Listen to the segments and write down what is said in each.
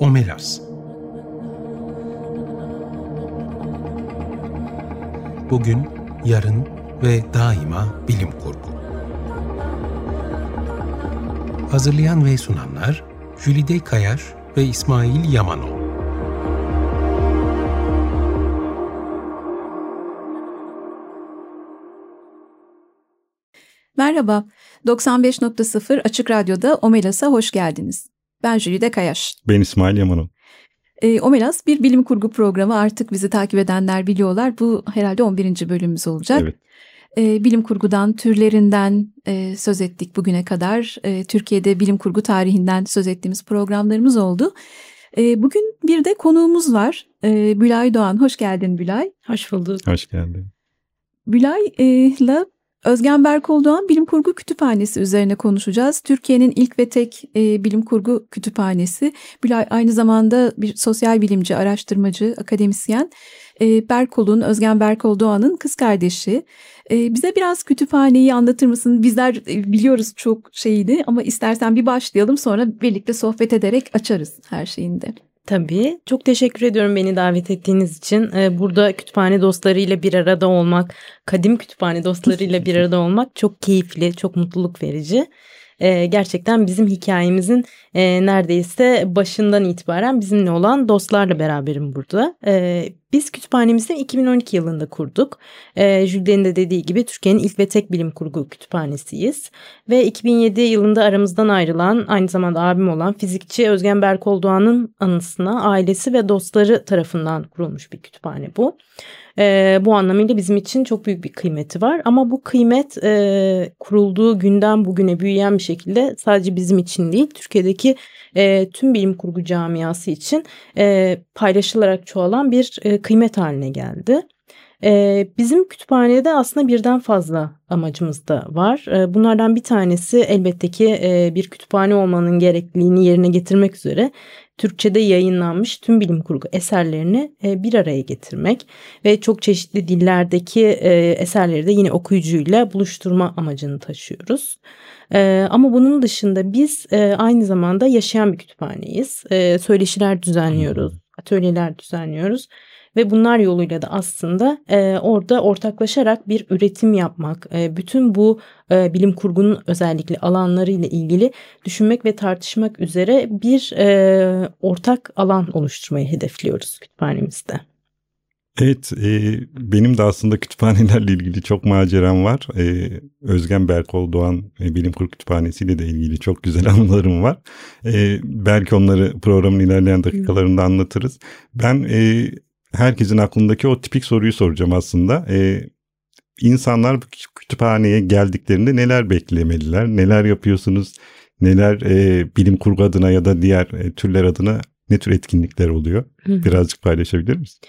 Omelas Bugün, yarın ve daima bilim kurgu. Hazırlayan ve sunanlar Jülide Kayar ve İsmail Yamanol. Merhaba, 95.0 Açık Radyo'da Omelas'a hoş geldiniz. Ben Jülide Kayaş. Ben İsmail Yaman'ım. E, Omelas bir bilim kurgu programı artık bizi takip edenler biliyorlar. Bu herhalde 11. bölümümüz olacak. Evet. E, bilim kurgudan, türlerinden e, söz ettik bugüne kadar. E, Türkiye'de bilim kurgu tarihinden söz ettiğimiz programlarımız oldu. E, bugün bir de konuğumuz var. E, Bülay Doğan. Hoş geldin Bülay. Hoş bulduk. Hoş geldin. Bülay'la Özgen Berkol Bilim Kurgu Kütüphanesi üzerine konuşacağız. Türkiye'nin ilk ve tek e, bilim kurgu kütüphanesi. Bülay aynı zamanda bir sosyal bilimci, araştırmacı, akademisyen. E, Berkol'un, Özgen Berkol Doğan'ın kız kardeşi. E, bize biraz kütüphaneyi anlatır mısın? Bizler e, biliyoruz çok şeyini ama istersen bir başlayalım sonra birlikte sohbet ederek açarız her şeyinde. Tabii. Çok teşekkür ediyorum beni davet ettiğiniz için. Ee, burada kütüphane dostlarıyla bir arada olmak, kadim kütüphane dostlarıyla bir arada olmak çok keyifli, çok mutluluk verici. Ee, gerçekten bizim hikayemizin e, neredeyse başından itibaren bizimle olan dostlarla beraberim burada. Ee, biz kütüphanemizi 2012 yılında kurduk. E, Jülden'in de dediği gibi Türkiye'nin ilk ve tek bilim kurgu kütüphanesiyiz. Ve 2007 yılında aramızdan ayrılan aynı zamanda abim olan fizikçi Özgen Berkol Doğan'ın anısına ailesi ve dostları tarafından kurulmuş bir kütüphane bu. E, bu anlamıyla bizim için çok büyük bir kıymeti var. Ama bu kıymet e, kurulduğu günden bugüne büyüyen bir şekilde sadece bizim için değil Türkiye'deki e, tüm bilim kurgu camiası için e, paylaşılarak çoğalan bir e, kıymet haline geldi. Bizim kütüphanede aslında birden fazla amacımız da var. Bunlardan bir tanesi elbette ki bir kütüphane olmanın gerekliliğini yerine getirmek üzere Türkçe'de yayınlanmış tüm bilim kurgu eserlerini bir araya getirmek ve çok çeşitli dillerdeki eserleri de yine okuyucuyla buluşturma amacını taşıyoruz. Ama bunun dışında biz aynı zamanda yaşayan bir kütüphaneyiz. Söyleşiler düzenliyoruz, atölyeler düzenliyoruz ve bunlar yoluyla da aslında e, orada ortaklaşarak bir üretim yapmak, e, bütün bu e, bilim kurgunun özellikle alanlarıyla ilgili düşünmek ve tartışmak üzere bir e, ortak alan oluşturmayı hedefliyoruz kütüphanemizde. Evet, e, benim de aslında kütüphanelerle ilgili çok maceram var. E, Özgen Berkol Doğan e, Bilim Kurgu Kütüphanesi ile de ilgili çok güzel anılarım var. E, belki onları programın ilerleyen dakikalarında anlatırız. Ben e, herkesin aklındaki o tipik soruyu soracağım aslında. E, insanlar kütüphaneye geldiklerinde neler beklemeliler? Neler yapıyorsunuz? Neler e, bilim kurgu adına ya da diğer e, türler adına ne tür etkinlikler oluyor? Birazcık paylaşabilir misin?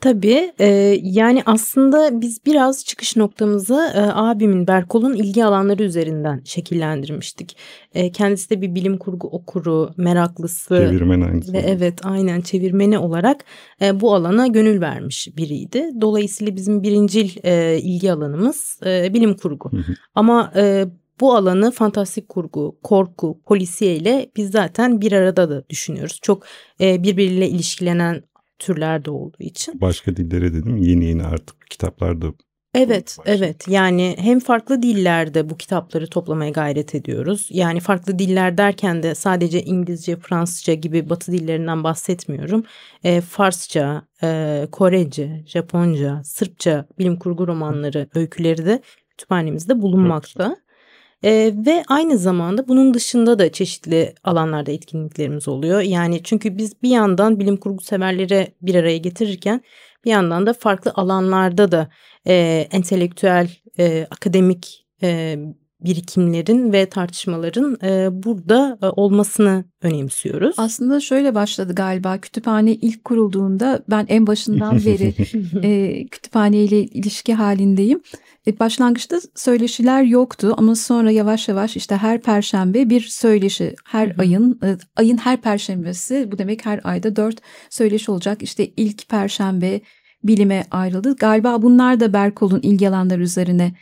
Tabii e, yani aslında biz biraz çıkış noktamızı e, abimin Berkol'un ilgi alanları üzerinden şekillendirmiştik. E, kendisi de bir bilim kurgu okuru, meraklısı. Çevirmen aynı Ve evet aynen çevirmeni olarak e, bu alana gönül vermiş biriydi. Dolayısıyla bizim birincil e, ilgi alanımız e, bilim kurgu. Ama e, bu alanı fantastik kurgu, korku, polisiye ile biz zaten bir arada da düşünüyoruz. Çok e, birbiriyle ilişkilenen türler de olduğu için. Başka dillere dedim yeni yeni artık kitaplarda Evet, evet. Yani hem farklı dillerde bu kitapları toplamaya gayret ediyoruz. Yani farklı diller derken de sadece İngilizce, Fransızca gibi Batı dillerinden bahsetmiyorum. E, Farsça, e, Korece, Japonca, Sırpça bilim kurgu romanları, öyküleri de kütüphanemizde bulunmakta. E, ve aynı zamanda bunun dışında da çeşitli alanlarda etkinliklerimiz oluyor. Yani çünkü biz bir yandan bilim kurgu severleri bir araya getirirken bir yandan da farklı alanlarda da e, entelektüel, e, akademik e, birikimlerin ve tartışmaların e, burada e, olmasını önemsiyoruz. Aslında şöyle başladı galiba kütüphane ilk kurulduğunda ben en başından beri e, kütüphane ile ilişki halindeyim. E, başlangıçta söyleşiler yoktu ama sonra yavaş yavaş işte her perşembe bir söyleşi her ayın e, ayın her perşembesi bu demek her ayda dört söyleşi olacak. İşte ilk perşembe bilime ayrıldı. Galiba bunlar da Berkol'un ilgi alanları üzerine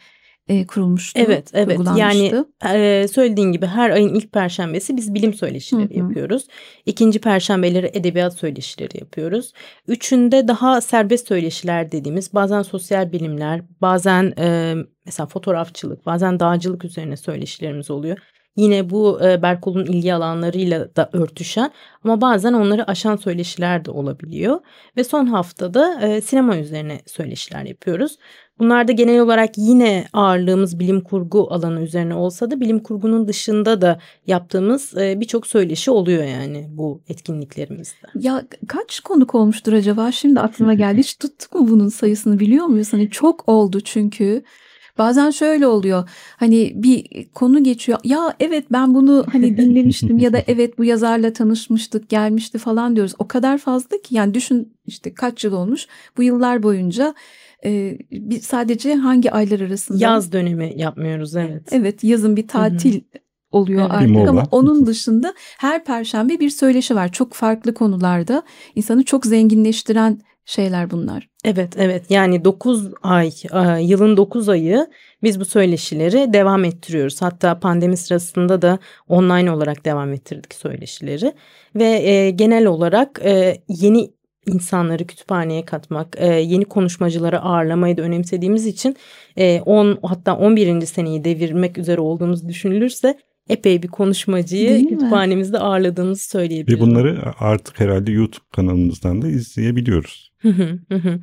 e, kurulmuştu. Evet, evet. Yani e, söylediğin gibi her ayın ilk perşembesi biz bilim söyleşileri Hı-hı. yapıyoruz. İkinci perşembeleri edebiyat söyleşileri yapıyoruz. Üçünde daha serbest söyleşiler dediğimiz bazen sosyal bilimler, bazen e, mesela fotoğrafçılık, bazen dağcılık üzerine söyleşilerimiz oluyor. Yine bu e, Berkol'un ilgi alanlarıyla da örtüşen ama bazen onları aşan söyleşiler de olabiliyor. Ve son haftada e, sinema üzerine söyleşiler yapıyoruz. Bunlarda genel olarak yine ağırlığımız bilim kurgu alanı üzerine olsa da bilim kurgunun dışında da yaptığımız e, birçok söyleşi oluyor yani bu etkinliklerimizde. Ya kaç konuk olmuştur acaba? Şimdi aklıma geldi. Hiç tuttuk mu bunun sayısını biliyor muyuz? Hani çok oldu çünkü. Bazen şöyle oluyor. Hani bir konu geçiyor. Ya evet ben bunu hani dinlemiştim ya da evet bu yazarla tanışmıştık, gelmişti falan diyoruz. O kadar fazla ki yani düşün işte kaç yıl olmuş. Bu yıllar boyunca e, bir sadece hangi aylar arasında? Yaz dönemi yapmıyoruz evet. Evet yazın bir tatil Hı-hı. oluyor evet. artık ama onun dışında her perşembe bir söyleşi var. Çok farklı konularda insanı çok zenginleştiren şeyler bunlar. Evet evet yani 9 ay e, yılın 9 ayı biz bu söyleşileri devam ettiriyoruz. Hatta pandemi sırasında da online olarak devam ettirdik söyleşileri ve e, genel olarak e, yeni insanları kütüphaneye katmak, e, yeni konuşmacıları ağırlamayı da önemsediğimiz için e, 10 hatta 11. seneyi devirmek üzere olduğumuz düşünülürse epey bir konuşmacıyı Değil kütüphanemizde mi? ağırladığımızı söyleyebilirim. Ve bunları artık herhalde YouTube kanalımızdan da izleyebiliyoruz.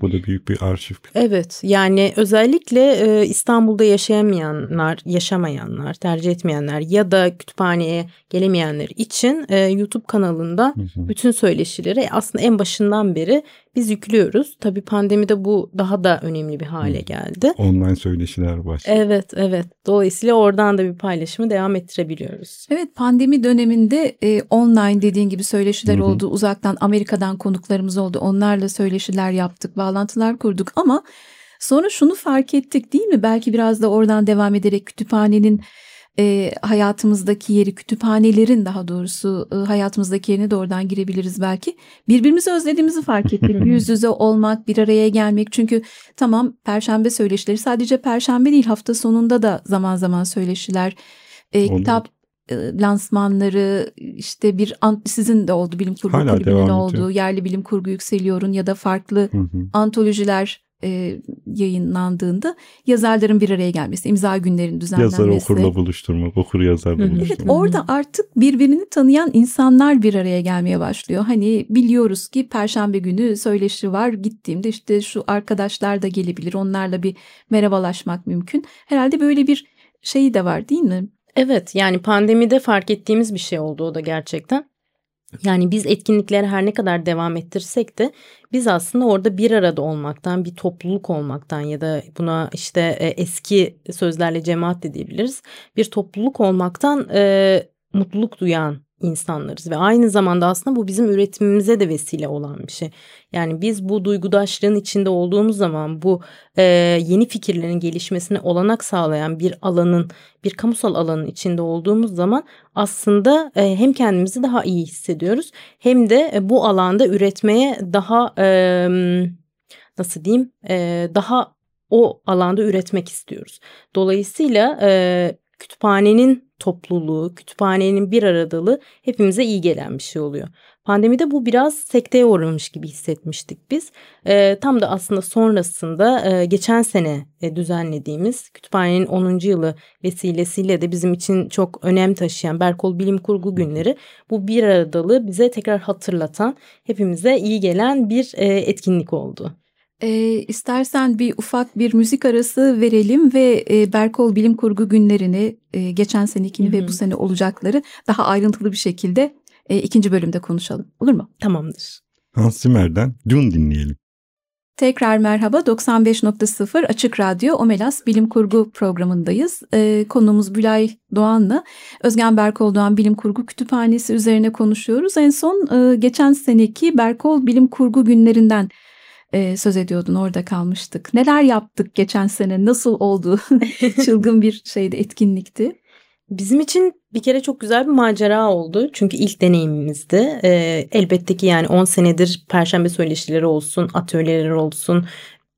Bu da büyük bir arşiv. Evet yani özellikle e, İstanbul'da yaşayamayanlar, yaşamayanlar, tercih etmeyenler ya da kütüphaneye gelemeyenler için e, YouTube kanalında bütün söyleşileri aslında en başından beri biz yüklüyoruz. Tabii pandemide bu daha da önemli bir hale geldi. Online söyleşiler başladı. Evet, evet. Dolayısıyla oradan da bir paylaşımı devam ettirebiliyoruz. Evet, pandemi döneminde e, online dediğin gibi söyleşiler Hı-hı. oldu. Uzaktan Amerika'dan konuklarımız oldu. Onlarla söyleşiler yaptık, bağlantılar kurduk ama sonra şunu fark ettik değil mi? Belki biraz da oradan devam ederek kütüphanenin e, hayatımızdaki yeri, kütüphanelerin daha doğrusu e, hayatımızdaki yerine de oradan girebiliriz belki. Birbirimizi özlediğimizi fark ettik. Yüz yüze olmak, bir araya gelmek. Çünkü tamam perşembe söyleşileri sadece perşembe değil hafta sonunda da zaman zaman söyleşiler. E, kitap lansmanları işte bir sizin de oldu bilim kurgu Hala kulübünün oldu yerli bilim kurgu yükseliyorun ya da farklı hı hı. antolojiler e, yayınlandığında yazarların bir araya gelmesi, imza günlerinin düzenlenmesi. Yazar okurla buluşturmak, okur yazarla buluşturmak. Evet orada artık birbirini tanıyan insanlar bir araya gelmeye başlıyor. Hani biliyoruz ki perşembe günü söyleşi var gittiğimde işte şu arkadaşlar da gelebilir onlarla bir merhabalaşmak mümkün. Herhalde böyle bir şeyi de var değil mi? Evet yani pandemide fark ettiğimiz bir şey oldu o da gerçekten. Yani biz etkinliklere her ne kadar devam ettirsek de biz aslında orada bir arada olmaktan, bir topluluk olmaktan ya da buna işte e, eski sözlerle cemaat de diyebiliriz. Bir topluluk olmaktan e, mutluluk duyan insanlarız ve aynı zamanda aslında bu bizim üretimimize de vesile olan bir şey. Yani biz bu duygudaşlığın içinde olduğumuz zaman bu e, yeni fikirlerin gelişmesine olanak sağlayan bir alanın, bir kamusal alanın içinde olduğumuz zaman aslında e, hem kendimizi daha iyi hissediyoruz hem de e, bu alanda üretmeye daha e, nasıl diyeyim e, daha o alanda üretmek istiyoruz. Dolayısıyla e, kütüphanenin topluluğu, kütüphanenin bir aradalığı hepimize iyi gelen bir şey oluyor. Pandemide bu biraz sekteye uğramış gibi hissetmiştik biz. E, tam da aslında sonrasında e, geçen sene e, düzenlediğimiz kütüphanenin 10. yılı vesilesiyle de bizim için çok önem taşıyan Berkol Bilim Kurgu günleri bu bir aradalığı bize tekrar hatırlatan, hepimize iyi gelen bir e, etkinlik oldu. E, istersen bir ufak bir müzik arası verelim ve e, Berkol Bilim Kurgu günlerini e, geçen senekini Hı-hı. ve bu sene olacakları daha ayrıntılı bir şekilde e, ikinci bölümde konuşalım. Olur mu? Tamamdır. Hans Zimmer'den Dune dinleyelim. Tekrar merhaba 95.0 Açık Radyo Omelas Bilim Kurgu programındayız. Ee, konuğumuz Bülay Doğan'la Özgen Berkol Doğan Bilim Kurgu Kütüphanesi üzerine konuşuyoruz. En son e, geçen seneki Berkol Bilim Kurgu günlerinden e, söz ediyordun orada kalmıştık. Neler yaptık geçen sene nasıl oldu çılgın bir şeydi etkinlikti. Bizim için bir kere çok güzel bir macera oldu. Çünkü ilk deneyimimizdi. Ee, elbette ki yani 10 senedir perşembe söyleşileri olsun, atölyeler olsun,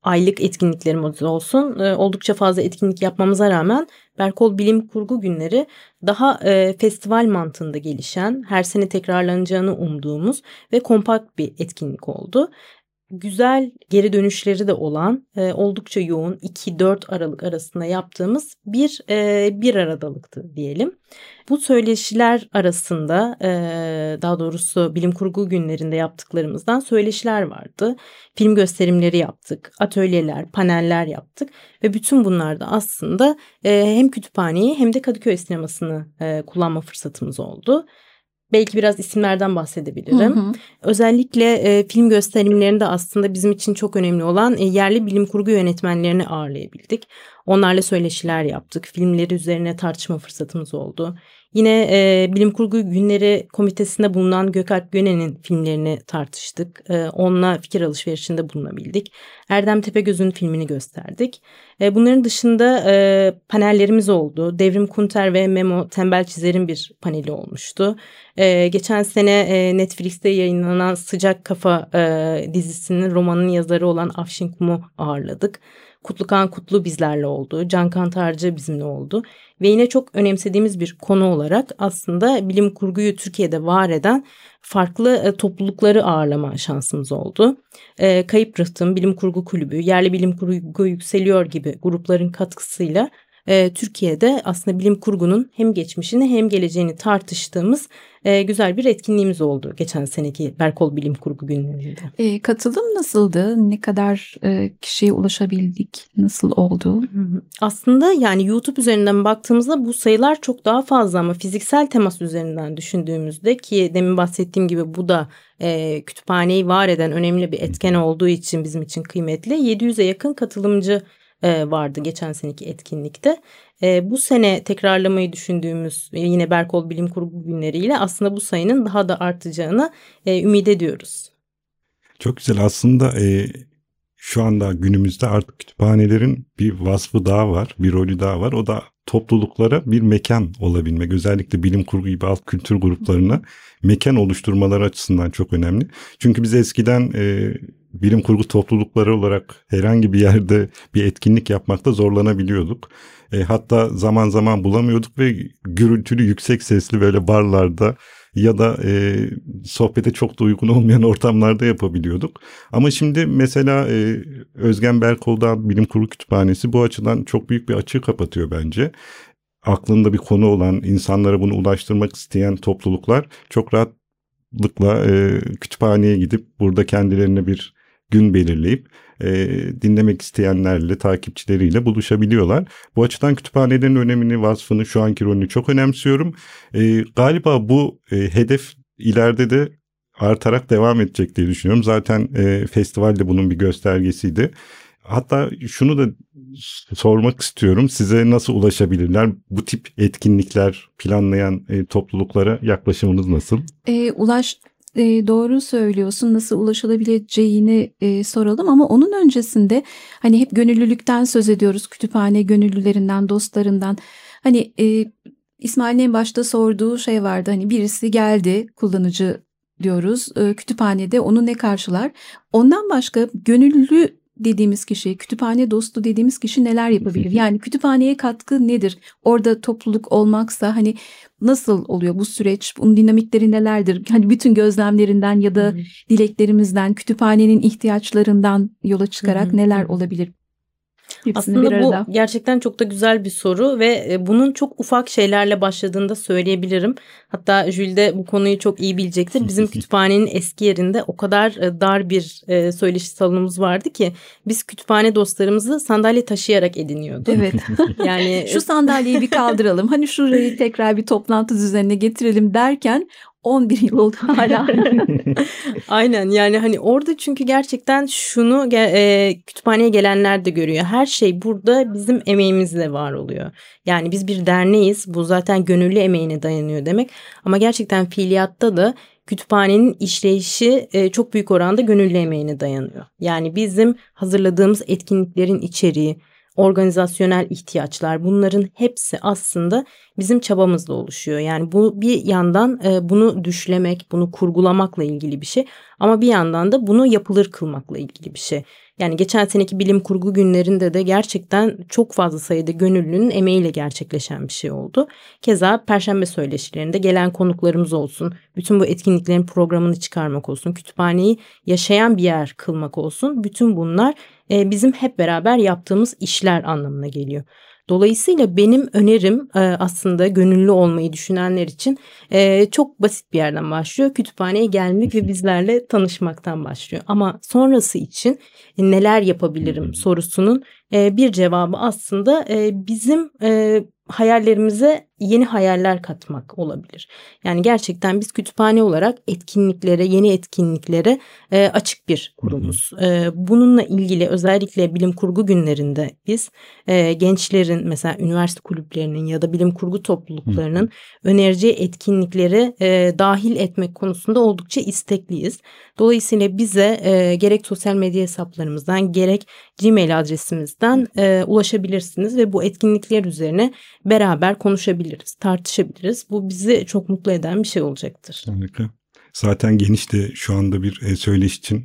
aylık etkinliklerimiz olsun e, oldukça fazla etkinlik yapmamıza rağmen Berkol Bilim Kurgu Günleri daha e, festival mantığında gelişen, her sene tekrarlanacağını umduğumuz ve kompakt bir etkinlik oldu güzel geri dönüşleri de olan e, oldukça yoğun 2-4 Aralık arasında yaptığımız bir e, bir aradalıktı diyelim. Bu söyleşiler arasında e, daha doğrusu bilim kurgu günlerinde yaptıklarımızdan söyleşiler vardı. Film gösterimleri yaptık, atölyeler, paneller yaptık ve bütün bunlarda aslında e, hem kütüphaneyi hem de Kadıköy sinemasını e, kullanma fırsatımız oldu. Belki biraz isimlerden bahsedebilirim. Hı hı. Özellikle e, film gösterimlerinde aslında bizim için çok önemli olan e, yerli bilim kurgu yönetmenlerini ağırlayabildik. Onlarla söyleşiler yaptık. Filmleri üzerine tartışma fırsatımız oldu. Yine e, Bilim Kurgu Günleri Komitesi'nde bulunan Gökalp Gönen'in filmlerini tartıştık. E, onunla fikir alışverişinde bulunabildik. Erdem Tepegöz'ün filmini gösterdik. E, bunların dışında e, panellerimiz oldu. Devrim Kunter ve Memo Tembel Çizer'in bir paneli olmuştu. E, geçen sene e, Netflix'te yayınlanan Sıcak Kafa e, dizisinin romanın yazarı olan Afşin Kum'u ağırladık. Kutlukan Kutlu bizlerle oldu. Can Kantarcı bizimle oldu. Ve yine çok önemsediğimiz bir konu olarak aslında bilim kurguyu Türkiye'de var eden farklı e, toplulukları ağırlama şansımız oldu. E, Kayıp Rıhtım, Bilim Kurgu Kulübü, Yerli Bilim Kurgu Yükseliyor gibi grupların katkısıyla e, Türkiye'de aslında bilim kurgunun hem geçmişini hem geleceğini tartıştığımız e, güzel bir etkinliğimiz oldu geçen seneki Berkol Bilim Kurgu günlerinde. E, katılım nasıldı? Ne kadar e, kişiye ulaşabildik? Nasıl oldu? Aslında yani YouTube üzerinden baktığımızda bu sayılar çok daha fazla ama fiziksel temas üzerinden düşündüğümüzde ki demin bahsettiğim gibi bu da e, kütüphaneyi var eden önemli bir etken olduğu için bizim için kıymetli. 700'e yakın katılımcı e, vardı geçen seneki etkinlikte. E, bu sene tekrarlamayı düşündüğümüz yine Berkol Bilim Kurgu günleriyle aslında bu sayının daha da artacağını e, ümit ediyoruz. Çok güzel aslında şu anda günümüzde artık kütüphanelerin bir vasfı daha var, bir rolü daha var. O da topluluklara bir mekan olabilmek. Özellikle bilim kurgu gibi alt kültür gruplarına mekan oluşturmaları açısından çok önemli. Çünkü biz eskiden e, bilim kurgu toplulukları olarak herhangi bir yerde bir etkinlik yapmakta zorlanabiliyorduk. E, hatta zaman zaman bulamıyorduk ve gürültülü yüksek sesli böyle barlarda ya da e, sohbete çok da uygun olmayan ortamlarda yapabiliyorduk. Ama şimdi mesela e, Özgen Berkol'da Bilim Kurgu Kütüphanesi bu açıdan çok büyük bir açığı kapatıyor bence. Aklında bir konu olan, insanlara bunu ulaştırmak isteyen topluluklar çok rahatlıkla e, kütüphaneye gidip burada kendilerine bir gün belirleyip e, dinlemek isteyenlerle, takipçileriyle buluşabiliyorlar. Bu açıdan kütüphanelerin önemini, vasfını, şu anki rolünü çok önemsiyorum. E, galiba bu e, hedef ileride de artarak devam edecek diye düşünüyorum. Zaten e, festival de bunun bir göstergesiydi. Hatta şunu da sormak istiyorum. Size nasıl ulaşabilirler? Bu tip etkinlikler planlayan e, topluluklara yaklaşımınız nasıl? E, ulaş e, doğru söylüyorsun. Nasıl ulaşılabileceğini e, soralım. Ama onun öncesinde hani hep gönüllülükten söz ediyoruz. Kütüphane gönüllülerinden dostlarından. Hani e, İsmail'in en başta sorduğu şey vardı. Hani birisi geldi kullanıcı diyoruz. E, kütüphanede onu ne karşılar? Ondan başka gönüllü dediğimiz kişi, kütüphane dostu dediğimiz kişi neler yapabilir? Yani kütüphaneye katkı nedir? Orada topluluk olmaksa hani nasıl oluyor bu süreç? Bunun dinamikleri nelerdir? Hani bütün gözlemlerinden ya da dileklerimizden, kütüphanenin ihtiyaçlarından yola çıkarak neler olabilir? Hepsini Aslında bu arada. gerçekten çok da güzel bir soru ve e, bunun çok ufak şeylerle başladığını da söyleyebilirim. Hatta Jül de bu konuyu çok iyi bilecektir. Bizim kütüphanenin eski yerinde o kadar e, dar bir e, söyleşi salonumuz vardı ki biz kütüphane dostlarımızı sandalye taşıyarak ediniyorduk. Evet. yani şu sandalyeyi bir kaldıralım. Hani şurayı tekrar bir toplantı düzenine getirelim derken 11 yıl oldu hala. Aynen yani hani orada çünkü gerçekten şunu e, kütüphaneye gelenler de görüyor. Her şey burada bizim emeğimizle var oluyor. Yani biz bir derneğiz. Bu zaten gönüllü emeğine dayanıyor demek. Ama gerçekten fiiliyatta da kütüphanenin işleyişi e, çok büyük oranda gönüllü emeğine dayanıyor. Yani bizim hazırladığımız etkinliklerin içeriği, organizasyonel ihtiyaçlar bunların hepsi aslında bizim çabamızla oluşuyor. Yani bu bir yandan e, bunu düşlemek, bunu kurgulamakla ilgili bir şey ama bir yandan da bunu yapılır kılmakla ilgili bir şey. Yani geçen seneki bilim kurgu günlerinde de gerçekten çok fazla sayıda gönüllünün emeğiyle gerçekleşen bir şey oldu. Keza Perşembe söyleşilerinde gelen konuklarımız olsun, bütün bu etkinliklerin programını çıkarmak olsun, kütüphaneyi yaşayan bir yer kılmak olsun. Bütün bunlar e, bizim hep beraber yaptığımız işler anlamına geliyor. Dolayısıyla benim önerim e, aslında gönüllü olmayı düşünenler için e, çok basit bir yerden başlıyor. Kütüphaneye gelmek ve bizlerle tanışmaktan başlıyor. Ama sonrası için e, neler yapabilirim sorusunun bir cevabı aslında bizim hayallerimize yeni hayaller katmak olabilir. Yani gerçekten biz kütüphane olarak etkinliklere, yeni etkinliklere e, açık bir kurumuz. E, bununla ilgili özellikle bilim kurgu günlerinde biz e, gençlerin mesela üniversite kulüplerinin ya da bilim kurgu topluluklarının önereceği etkinlikleri e, dahil etmek konusunda oldukça istekliyiz. Dolayısıyla bize e, gerek sosyal medya hesaplarımızdan gerek Gmail adresimizden e, ulaşabilirsiniz ve bu etkinlikler üzerine beraber konuşabiliriz, tartışabiliriz. Bu bizi çok mutlu eden bir şey olacaktır. Harika. Zaten geniş de şu anda bir e, söyleş için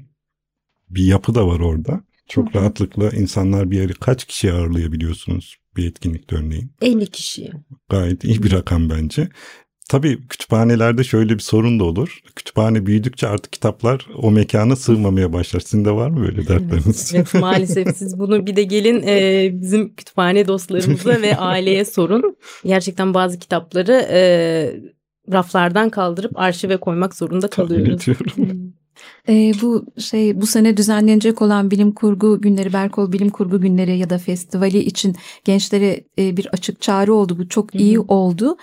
bir yapı da var orada. Çok Hı-hı. rahatlıkla insanlar bir yeri kaç kişi ağırlayabiliyorsunuz bir etkinlikte örneğin? 50 kişi. Gayet iyi bir rakam bence. Tabii kütüphanelerde şöyle bir sorun da olur. Kütüphane büyüdükçe artık kitaplar o mekana sığmamaya başlar. Sizin de var mı böyle dertleriniz? Evet, maalesef siz bunu bir de gelin e, bizim kütüphane dostlarımıza ve aileye sorun. Gerçekten bazı kitapları e, raflardan kaldırıp arşive koymak zorunda kalıyoruz. E, bu şey bu sene düzenlenecek olan bilim kurgu günleri Berkol Bilim Kurgu Günleri ya da festivali için gençlere e, bir açık çağrı oldu. Bu çok iyi oldu.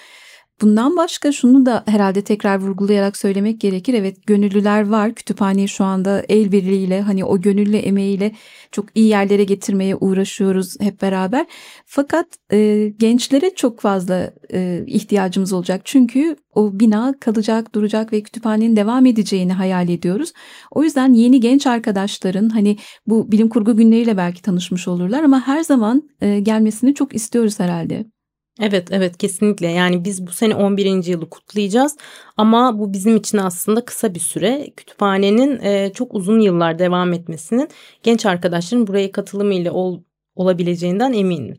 Bundan başka şunu da herhalde tekrar vurgulayarak söylemek gerekir. Evet gönüllüler var. Kütüphaneyi şu anda el birliğiyle hani o gönüllü emeğiyle çok iyi yerlere getirmeye uğraşıyoruz hep beraber. Fakat e, gençlere çok fazla e, ihtiyacımız olacak. Çünkü o bina kalacak, duracak ve kütüphanenin devam edeceğini hayal ediyoruz. O yüzden yeni genç arkadaşların hani bu bilim kurgu günleriyle belki tanışmış olurlar ama her zaman e, gelmesini çok istiyoruz herhalde. Evet evet kesinlikle yani biz bu sene 11. yılı kutlayacağız ama bu bizim için aslında kısa bir süre kütüphanenin e, çok uzun yıllar devam etmesinin genç arkadaşların buraya katılımıyla ol, olabileceğinden eminim.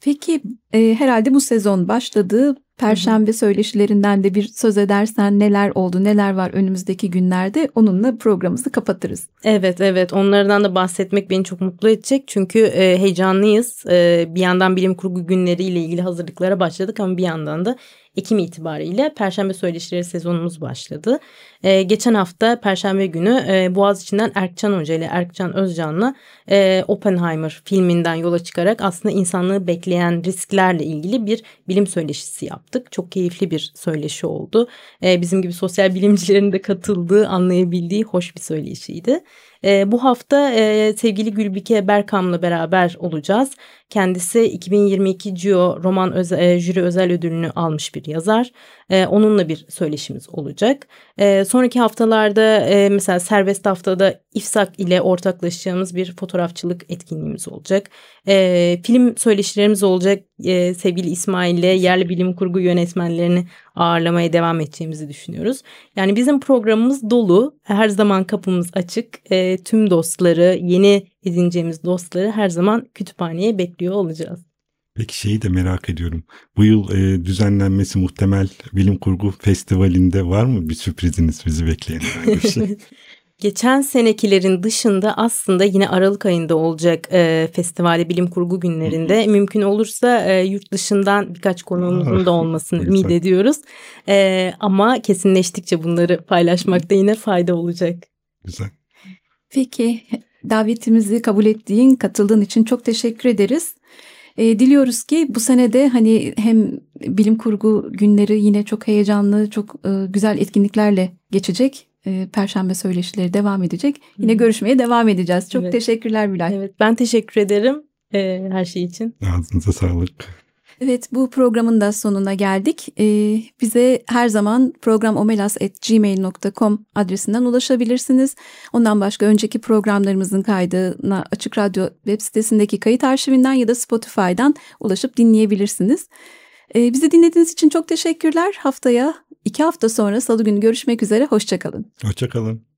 Peki e, herhalde bu sezon başladı Perşembe söyleşilerinden de bir söz edersen neler oldu, neler var önümüzdeki günlerde onunla programımızı kapatırız. Evet, evet. Onlardan da bahsetmek beni çok mutlu edecek. Çünkü e, heyecanlıyız. E, bir yandan bilim kurgu günleriyle ilgili hazırlıklara başladık ama bir yandan da Ekim itibariyle Perşembe Söyleşileri sezonumuz başladı. E, geçen hafta Perşembe günü e, Boğaziçi'nden Erkcan Hoca ile Erkcan Özcan'la e, Oppenheimer filminden yola çıkarak aslında insanlığı bekleyen risklerle ilgili bir bilim söyleşisi yaptık. Çok keyifli bir söyleşi oldu. E, bizim gibi sosyal bilimcilerin de katıldığı, anlayabildiği hoş bir söyleşiydi. E, bu hafta e, sevgili Gülbike Berkam'la beraber olacağız. Kendisi 2022 CIO Roman Özel, e, Jüri Özel Ödülünü almış bir yazar. E, onunla bir söyleşimiz olacak. E, sonraki haftalarda e, mesela serbest haftada İFSAK ile ortaklaşacağımız bir fotoğrafçılık etkinliğimiz olacak. E, film söyleşilerimiz olacak. E, sevgili İsmail ile yerli bilim kurgu yönetmenlerini ağırlamaya devam edeceğimizi düşünüyoruz. Yani bizim programımız dolu. Her zaman kapımız açık. E, tüm dostları, yeni edineceğimiz dostları her zaman kütüphaneye bekliyor olacağız. Peki şeyi de merak ediyorum. Bu yıl e, düzenlenmesi muhtemel bilim kurgu festivalinde var mı bir sürpriziniz bizi bekleyen bir şey? Geçen senekilerin dışında aslında yine Aralık ayında olacak e, festivali bilim kurgu günlerinde mümkün olursa e, yurt dışından birkaç konuğumuzun da olmasını ümit ediyoruz. E, ama kesinleştikçe bunları paylaşmakta yine fayda olacak. Güzel. Peki davetimizi kabul ettiğin, katıldığın için çok teşekkür ederiz. E, diliyoruz ki bu sene de hani hem bilim kurgu günleri yine çok heyecanlı, çok e, güzel etkinliklerle geçecek. E, Perşembe söyleşileri devam edecek. Yine görüşmeye devam edeceğiz. Çok evet. teşekkürler Bülay. Evet, ben teşekkür ederim e, her şey için. Ağzınıza sağlık. Evet bu programın da sonuna geldik. Ee, bize her zaman programomelas.gmail.com adresinden ulaşabilirsiniz. Ondan başka önceki programlarımızın kaydına Açık Radyo web sitesindeki kayıt arşivinden ya da Spotify'dan ulaşıp dinleyebilirsiniz. Ee, bizi dinlediğiniz için çok teşekkürler. Haftaya iki hafta sonra salı günü görüşmek üzere. Hoşçakalın. Hoşçakalın.